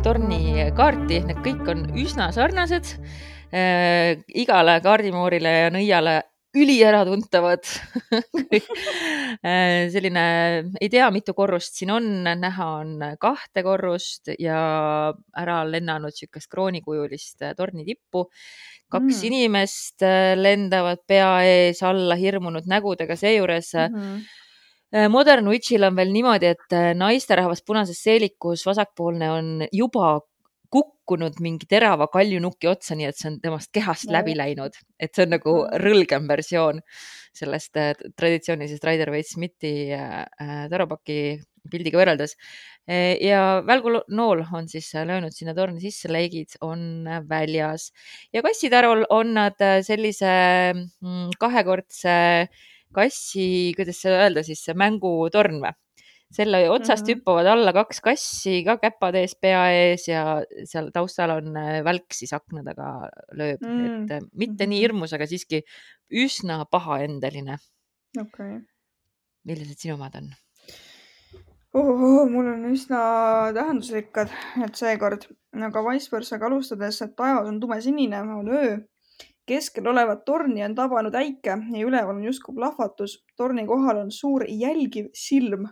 äh, tornikaarti, need kõik on üsna sarnased äh,. igale kaardimoorile ja nõiale üliäratuntavad äh, selline, ei tea, mitu korrust siin on, näha on kahte korrust ja ära lennanud niisugust kroonikujulist äh, tornitippu. kaks mm. inimest äh, lendavad pea ees alla hirmunud nägudega, seejuures mm. -hmm Modern Witchil on veel niimoodi, et naisterahvas punases seelikus vasakpoolne on juba kukkunud mingi terava kaljunuki otsa, nii et see on temast kehast no. läbi läinud, et see on nagu rõlgem versioon sellest äh, traditsioonilisest Rider Waite Smithi äh, äh tarapaki pildiga võrreldes. Ja välgunool on siis löönud sinna torni sisse, leegid on väljas ja kassitarul on nad sellise mm, kahekordse kassi, kuidas seda öelda siis, mängutorn või? selle otsast mm -hmm. hüppavad alla kaks kassi ka käpad ees, pea ees ja seal taustal on äh, välk siis akna taga lööb mm, -hmm. et äh, mitte nii mm-hmm. hirmus, aga siiski üsna pahaendeline. okei okay.. millised sinu omad on? Oh, mul on üsna tähendusrikkad, et seekord, aga vice versaga alustades, et taevas on tumesinine, on öö. Keskel olevat torni on tabanud äike ja üleval on justkui plahvatus. torni kohal on suur jälgiv silm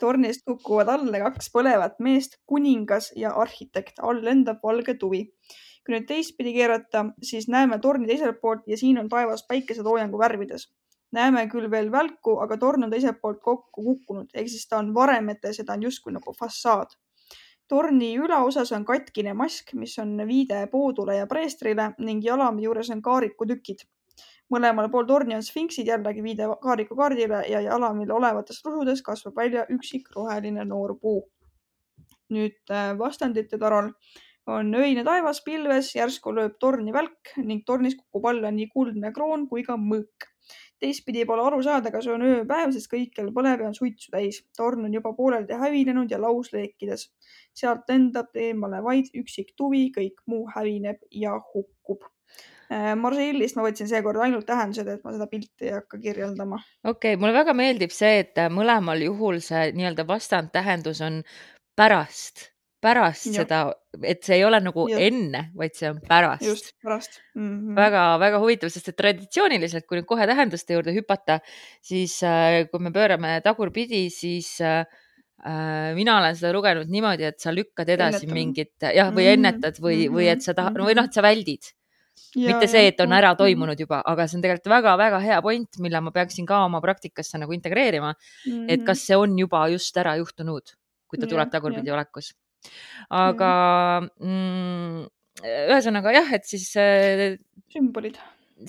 tornist kukuvad alla kaks põlevat meest, kuningas ja arhitekt, all lendab valge tuvi. kui nüüd teistpidi keerata, siis näeme torni teiselt poolt ja siin on taevas päikeseloojangu värvides. näeme küll veel välku, aga torn on teiselt poolt kokku kukkunud, ehk siis ta on varemetes ja ta on justkui nagu fassaad. Torni ülaosas on katkine mask, mis on viide poodule ja preestrile ning jalame juures on kaarikutükid mõlemal pool torni on sfinksid, jällegi viide Kaariku kaardile ja jalamil olevatest rusudes kasvab välja üksik roheline noor puu. nüüd äh, vastandite taral on öine taevas pilves, järsku lööb torni välk ning tornis kukub alla nii kuldne kroon kui ka mõõk. Teistpidi pole aru saada, kas on ööpäev, sest kõikjal põleb ja on suitsu täis. torn on juba pooleldi hävinenud ja laus leekides. sealt lendab eemale vaid üksik tuvi, kõik muu hävineb ja hukkub Äh, Marseillist ma võtsin seekord ainult tähendused, et ma seda pilti ei hakka kirjeldama. okei okay,, mulle väga meeldib see, et mõlemal juhul see nii-öelda vastandtähendus on pärast, pärast ja. seda, et see ei ole nagu ja. enne, vaid see on pärast. just, pärast mm -hmm.. väga-väga huvitav, sest et traditsiooniliselt, kui nüüd kohe tähenduste juurde hüpata, siis äh, kui me pöörame tagurpidi, siis äh, äh mina olen seda lugenud niimoodi, et sa lükkad edasi Ennetama. mingit jah, või ennetad või -hmm. või et sa tahad või noh, et sa väldid Ja, mitte see, et on ära toimunud juba, aga see on tegelikult väga-väga hea point, mille ma peaksin ka oma praktikasse nagu integreerima mm. -hmm. et kas see on juba just ära juhtunud, kui ta tuleb tagurpidi olekus. Aga mm, ühesõnaga jah, et siis äh,. sümbolid.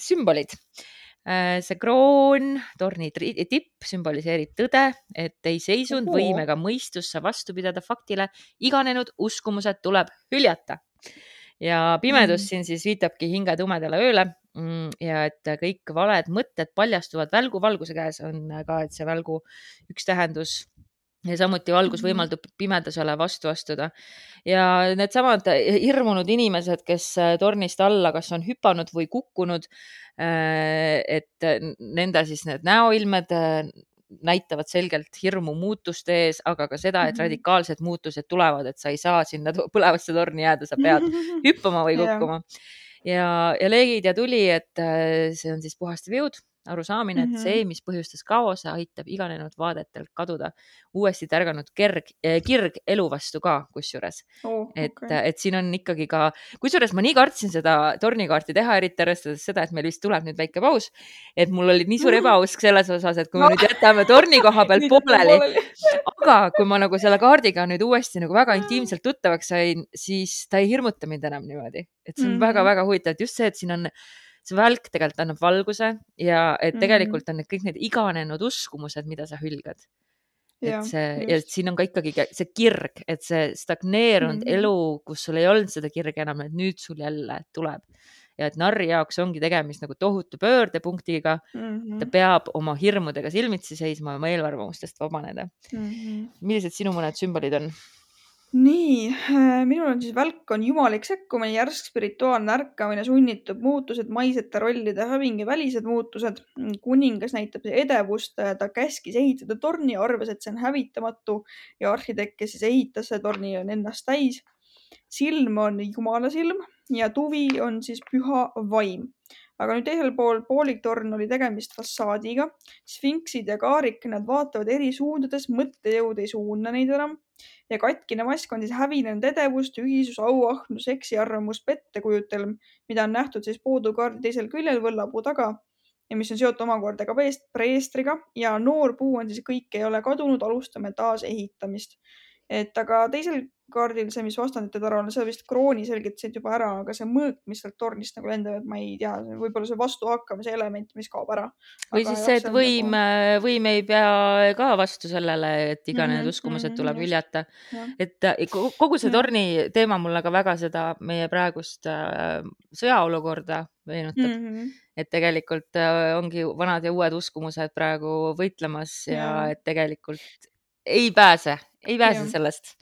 sümbolid äh,. see kroon, torni tipp sümboliseerib tõde, et ei seisund võimega mõistus vastu pidada faktile, iganenud uskumused tuleb hüljata ja pimedus mm. siin siis viitabki hinge tumedale ööle mm, ja et kõik valed mõtted paljastuvad välgu valguse käes on ka, et see välgu üks tähendus ja samuti valgus mm-hmm. võimaldab pimedusele vastu astuda. ja needsamad hirmunud inimesed, kes tornist alla kas on hüpanud või kukkunud, äh, et nende siis need näoilmed näitavad selgelt hirmu muutuste ees, aga ka seda, et mhm. radikaalsed muutused tulevad, et sa ei saa sinna põlevasse torni jääda, sa pead hüppama või kukkuma. ja, ja leegid ja tuli, et see on siis puhastav jõud arusaamine, et mm -hmm. see, mis põhjustas kaose, aitab iganenud vaadetel kaduda. uuesti tärganud kerg, eh, kirg elu vastu ka kusjuures oh,. et okay., et siin on ikkagi ka, kusjuures ma nii kartsin seda tornikaarti teha, eriti arvestades seda, et meil vist tuleb nüüd väike paus. et mul oli nii suur ebausk selles osas, et kui me no. nüüd jätame torni koha peal pooleli, aga kui ma nagu selle kaardiga nüüd uuesti nagu väga intiimselt tuttavaks sain, siis ta ei hirmuta mind enam niimoodi, et see on väga-väga mm -hmm. huvitav, et just see, et siin on see välk tegelikult annab valguse ja et mhm. tegelikult on need kõik need iganenud uskumused, mida sa hülgad. et see just. ja siin on ka ikkagi see kirg, et see stagneerunud mm -hmm. elu, kus sul ei olnud seda kirge enam, et nüüd sul jälle tuleb ja et narri jaoks ongi tegemist nagu tohutu pöördepunktiga mm. -hmm. ta peab oma hirmudega silmitsi seisma, oma eelarvamustest vabaneda mm. -hmm. millised sinu mõned sümbolid on? Nii, äh, minul on siis välk on jumalik sekkumine, järsk spirituaalne ärkamine, sunnitud muutused, maisete rollide häving ja välised muutused. kuningas näitab edevust, ta käskis ehitada torni, arvas, et see on hävitamatu ja arhitekt, kes siis ehitas selle torni, on ennast täis. silm on jumala silm ja tuvi on siis püha vaim aga nüüd teisel pool pooliktorn oli tegemist fassaadiga. sfinksid ja kaarik, nad vaatavad eri suundades, mõttejõud ei suuna neid enam ja katkine mask on siis hävinenud edevus, tühisus, auahnus, eksiarvamus, pettekujutelm, mida on nähtud siis poodukaardi teisel küljel võllapuu taga ja mis on seotud omakorda ka preestriga ja noor puu on siis kõik ei ole kadunud, alustame taasehitamist. et aga teisel kaardil see, mis vastandite tara on, see vist krooni selgitasid juba ära, aga see mõõk, mis sealt tornist nagu lendab, ma ei tea, võib-olla see vastuhakkamise element, mis kaob ära. või siis see, et võim nagu..., võim ei pea ka vastu sellele, et iga mm -hmm, need uskumused mm -hmm, tuleb hüljata. et äh, kogu see torni ja. teema mulle ka väga seda meie praegust äh, sõjaolukorda meenutab mm. -hmm et tegelikult äh, ongi vanad ja uued uskumused praegu võitlemas ja, ja et tegelikult ei pääse, ei pääse ja. sellest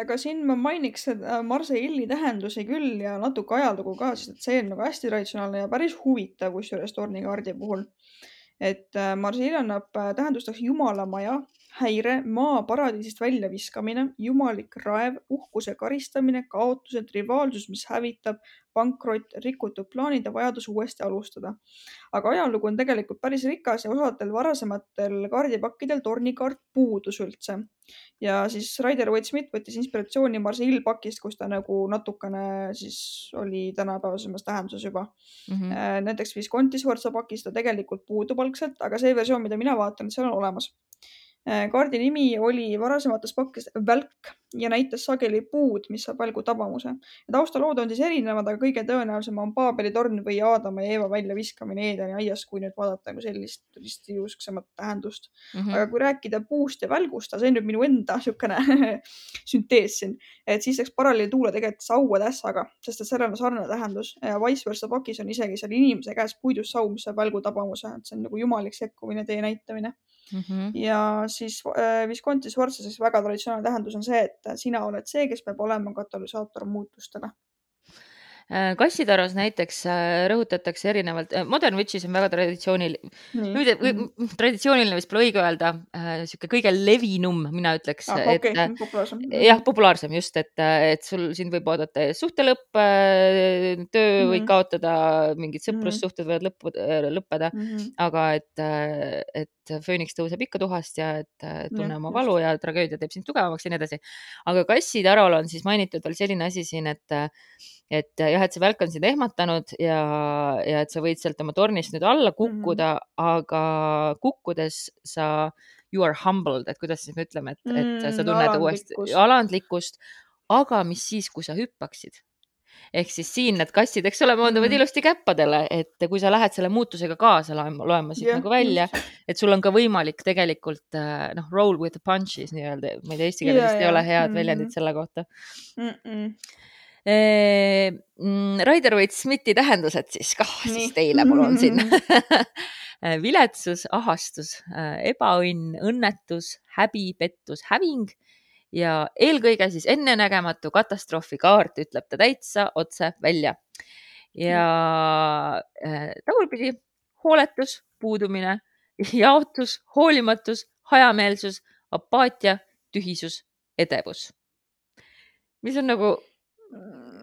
aga siin ma mainiks seda Marseille'i tähendusi küll ja natuke ajalugu ka, sest et see on nagu hästi traditsionaalne ja päris huvitav, kusjuures tornikaardi puhul. et äh, Marseille annab äh, tähendusteks jumalamaja, häire, maa paradiisist väljaviskamine, jumalik raev, uhkuse karistamine, kaotused, rivaalsus, mis hävitab, pankrot, rikutud plaanid ja vajadus uuesti alustada. aga ajalugu on tegelikult päris rikas ja osadel varasematel kaardipakkidel tornikaart puudus üldse. ja siis Raider Waite-Smith võttis inspiratsiooni Marseille pakist, kus ta nagu natukene siis oli tänapäevasemas tähenduses juba mm. -hmm. näiteks Visconti Sforza pakis ta tegelikult puudub algselt, aga see versioon, mida mina vaatan, seal on olemas kaardi nimi oli varasemates pakkides välk ja näitas sageli puud, mis saab välgu tabamuse. taustalood on siis erinevad, aga kõige tõenäolisem on Paabeli torn või Aadama ja Eeva väljaviskamine Eedeni aias, kui nüüd vaadata nagu sellist ristiusksemat tähendust mm. -hmm. aga kui rääkida puust ja välgust, see on nüüd minu enda niisugune süntees siin, et siis läks paralleeltuule tegelikult saua tässaga, sest et sellel on sarnane tähendus ja vice versa pakis on isegi seal inimese käes puidust sau, mis saab välgu tabamuse, et see on nagu jumalik sekkumine, tee näitamine mm. -hmm. ja siis äh, Visconti Sforza siis väga traditsionaalne tähendus on see, et sina oled see, kes peab olema katalüsaator muutustele kassitaros näiteks äh, rõhutatakse erinevalt, äh, Modern Witches on väga traditsiooniline, mm. traditsiooniline vist pole õige öelda, sihuke kõige levinum, mina ütleks ah,. Okay, populaarsem. jah, populaarsem just, et, et sul sind võib oodata suhte lõpp, töö mm -hmm. võid kaotada, mingid sõprussuhted võivad lõppuda, lõppeda mm, -hmm. aga et, et fööniks tõuseb ikka tuhast ja et tunne oma valu ja tragöödia teeb sind tugevamaks ja nii edasi. aga kassitarol on siis mainitud veel selline asi siin, et et jah, et see välk on sind ehmatanud ja, ja et sa võid sealt oma tornist nüüd alla mhm. kukkuda mm, -hmm. aga kukkudes sa, you are humbled, et kuidas siis me ütleme, et, et mm, sa tunned uuesti alandlikkust, aga mis siis, kui sa hüppaksid? ehk siis siin need kassid, eks ole, maanduvad mm. ilusti käppadele, et kui sa lähed selle muutusega kaasa loema, siit yeah. nagu välja, et sul on ka võimalik tegelikult noh, roll with the punches nii-öelda, ma ei tea, eesti keeles yeah, vist yeah. ei ole head mm. väljendit selle kohta mm. -mm Mm, Raider Waite-Smithi tähendused siis kah siis teile, mul on siin viletsus, ahastus, ebaõnn, õnnetus, häbi, pettus, häving ja eelkõige siis ennenägematu katastroofikaart, ütleb ta täitsa otse välja. ja tagurpidi hooletus, puudumine, jaotus, hoolimatus, hajameelsus, apaatia, tühisus, edevus. mis on nagu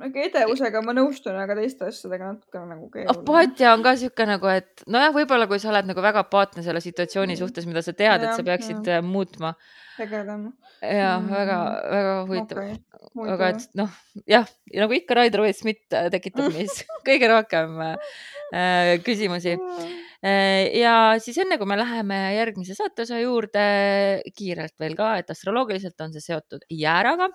aga edevusega ma nõustun, aga teiste asjadega natuke nagu keeruline. apaatia on ka sihuke nagu, et nojah, võib-olla kui sa oled nagu väga apaatne selle situatsiooni mm. suhtes, mida sa tead, et sa peaksid ja. Äh, muutma. tegelema. ja mm. väga, väga huvitav okay.. aga et noh, jah, nagu ikka Raider Waite-Smith äh, tekitab meis kõige rohkem äh, küsimusi mm Äh, ja siis enne kui me läheme järgmise saateosa juurde, kiirelt veel ka, et astroloogiliselt on see seotud jääraga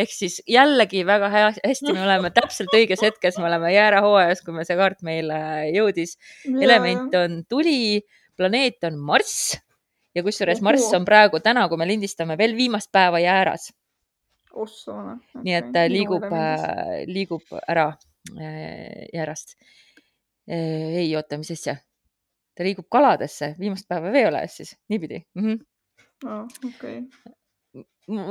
ehk siis jällegi väga hea, hästi, me oleme täpselt õiges hetkes, me oleme jäärahooajas, kui me see kaart meile jõudis. element on tuli, planeet on Marss ja kusjuures Marss on praegu täna, kui me lindistame, veel viimast päeva jääras. Okay. nii et ta liigub, liigub ära jäärast. ei oota, mis asja ta liigub kaladesse, viimast päeva veeolejas siis, niipidi mm. -hmm. Oh, okay.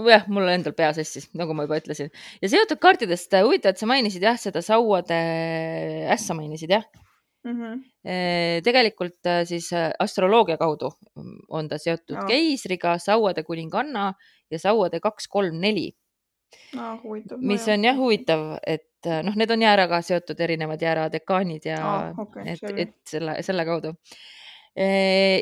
jah, mul endal pea sassis, nagu ma juba ütlesin ja seotud kaartidest äh, huvitav, et sa mainisid jah, seda sauade ässa mainisid jah mm. -hmm. tegelikult äh, siis astroloogia kaudu on ta seotud Aa. keisriga, sauade kuninganna ja sauade kaks, kolm, neli aa, huvitav. mis on jah. huvitav, et äh, noh, need on jääraga seotud erinevad jääradekaanid ja Aa, okei, et, et selle, selle kaudu.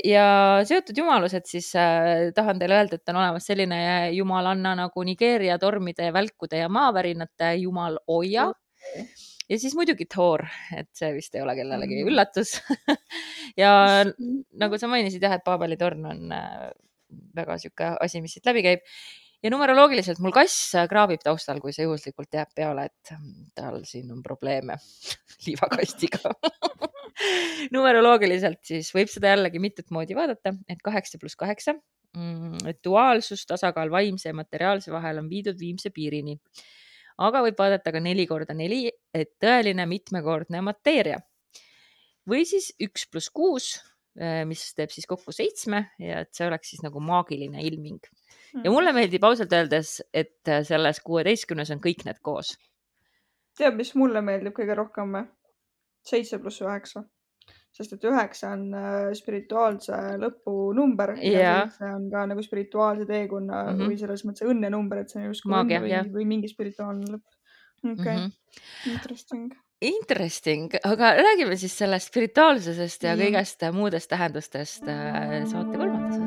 ja seotud jumalused, siis äh, tahan teile öelda, et on olemas selline jumalanna nagu Nigeeria tormide, välkude ja maavärinate jumal Oja ja siis muidugi Thor, et see vist ei ole kellelegi Mhm. üllatus ja nagu sa mainisid jah, et Paabeli torn on äh, väga sihuke asi, mis siit läbi käib ja numeroloogiliselt mul kass kraabib taustal, kui see juhuslikult jääb peale, et mm, tal siin on probleeme liivakastiga. numeroloogiliselt siis võib seda jällegi mitut moodi vaadata, et kaheksa pluss kaheksa, et duaalsus, tasakaal vaimse ja materiaalse vahel on viidud viimse piirini. aga võib vaadata ka neli korda neli, et tõeline mitmekordne mateeria või siis üks pluss kuus, mis teeb siis kokku seitsme ja et see oleks siis nagu maagiline ilming Mm. ja mulle meeldib ausalt öeldes, et selles kuueteistkümnes on kõik need koos. tead, mis mulle meeldib kõige rohkem seitse pluss üheksa. sest et üheksa on äh, spirituaalse lõpu number ja Jaa. seitse on ka nagu spirituaalse teekonna mm Mhm. -hmm. või selles mõttes õnne number, et see on justkui õnn või, või mingi spirituaalne lõpp. okei okay. Mhm. mm, -hmm. interesting. Interesting, aga räägime siis sellest spirituaalsusest ja Jah. kõigest muudest tähendustest äh, saate kolmandas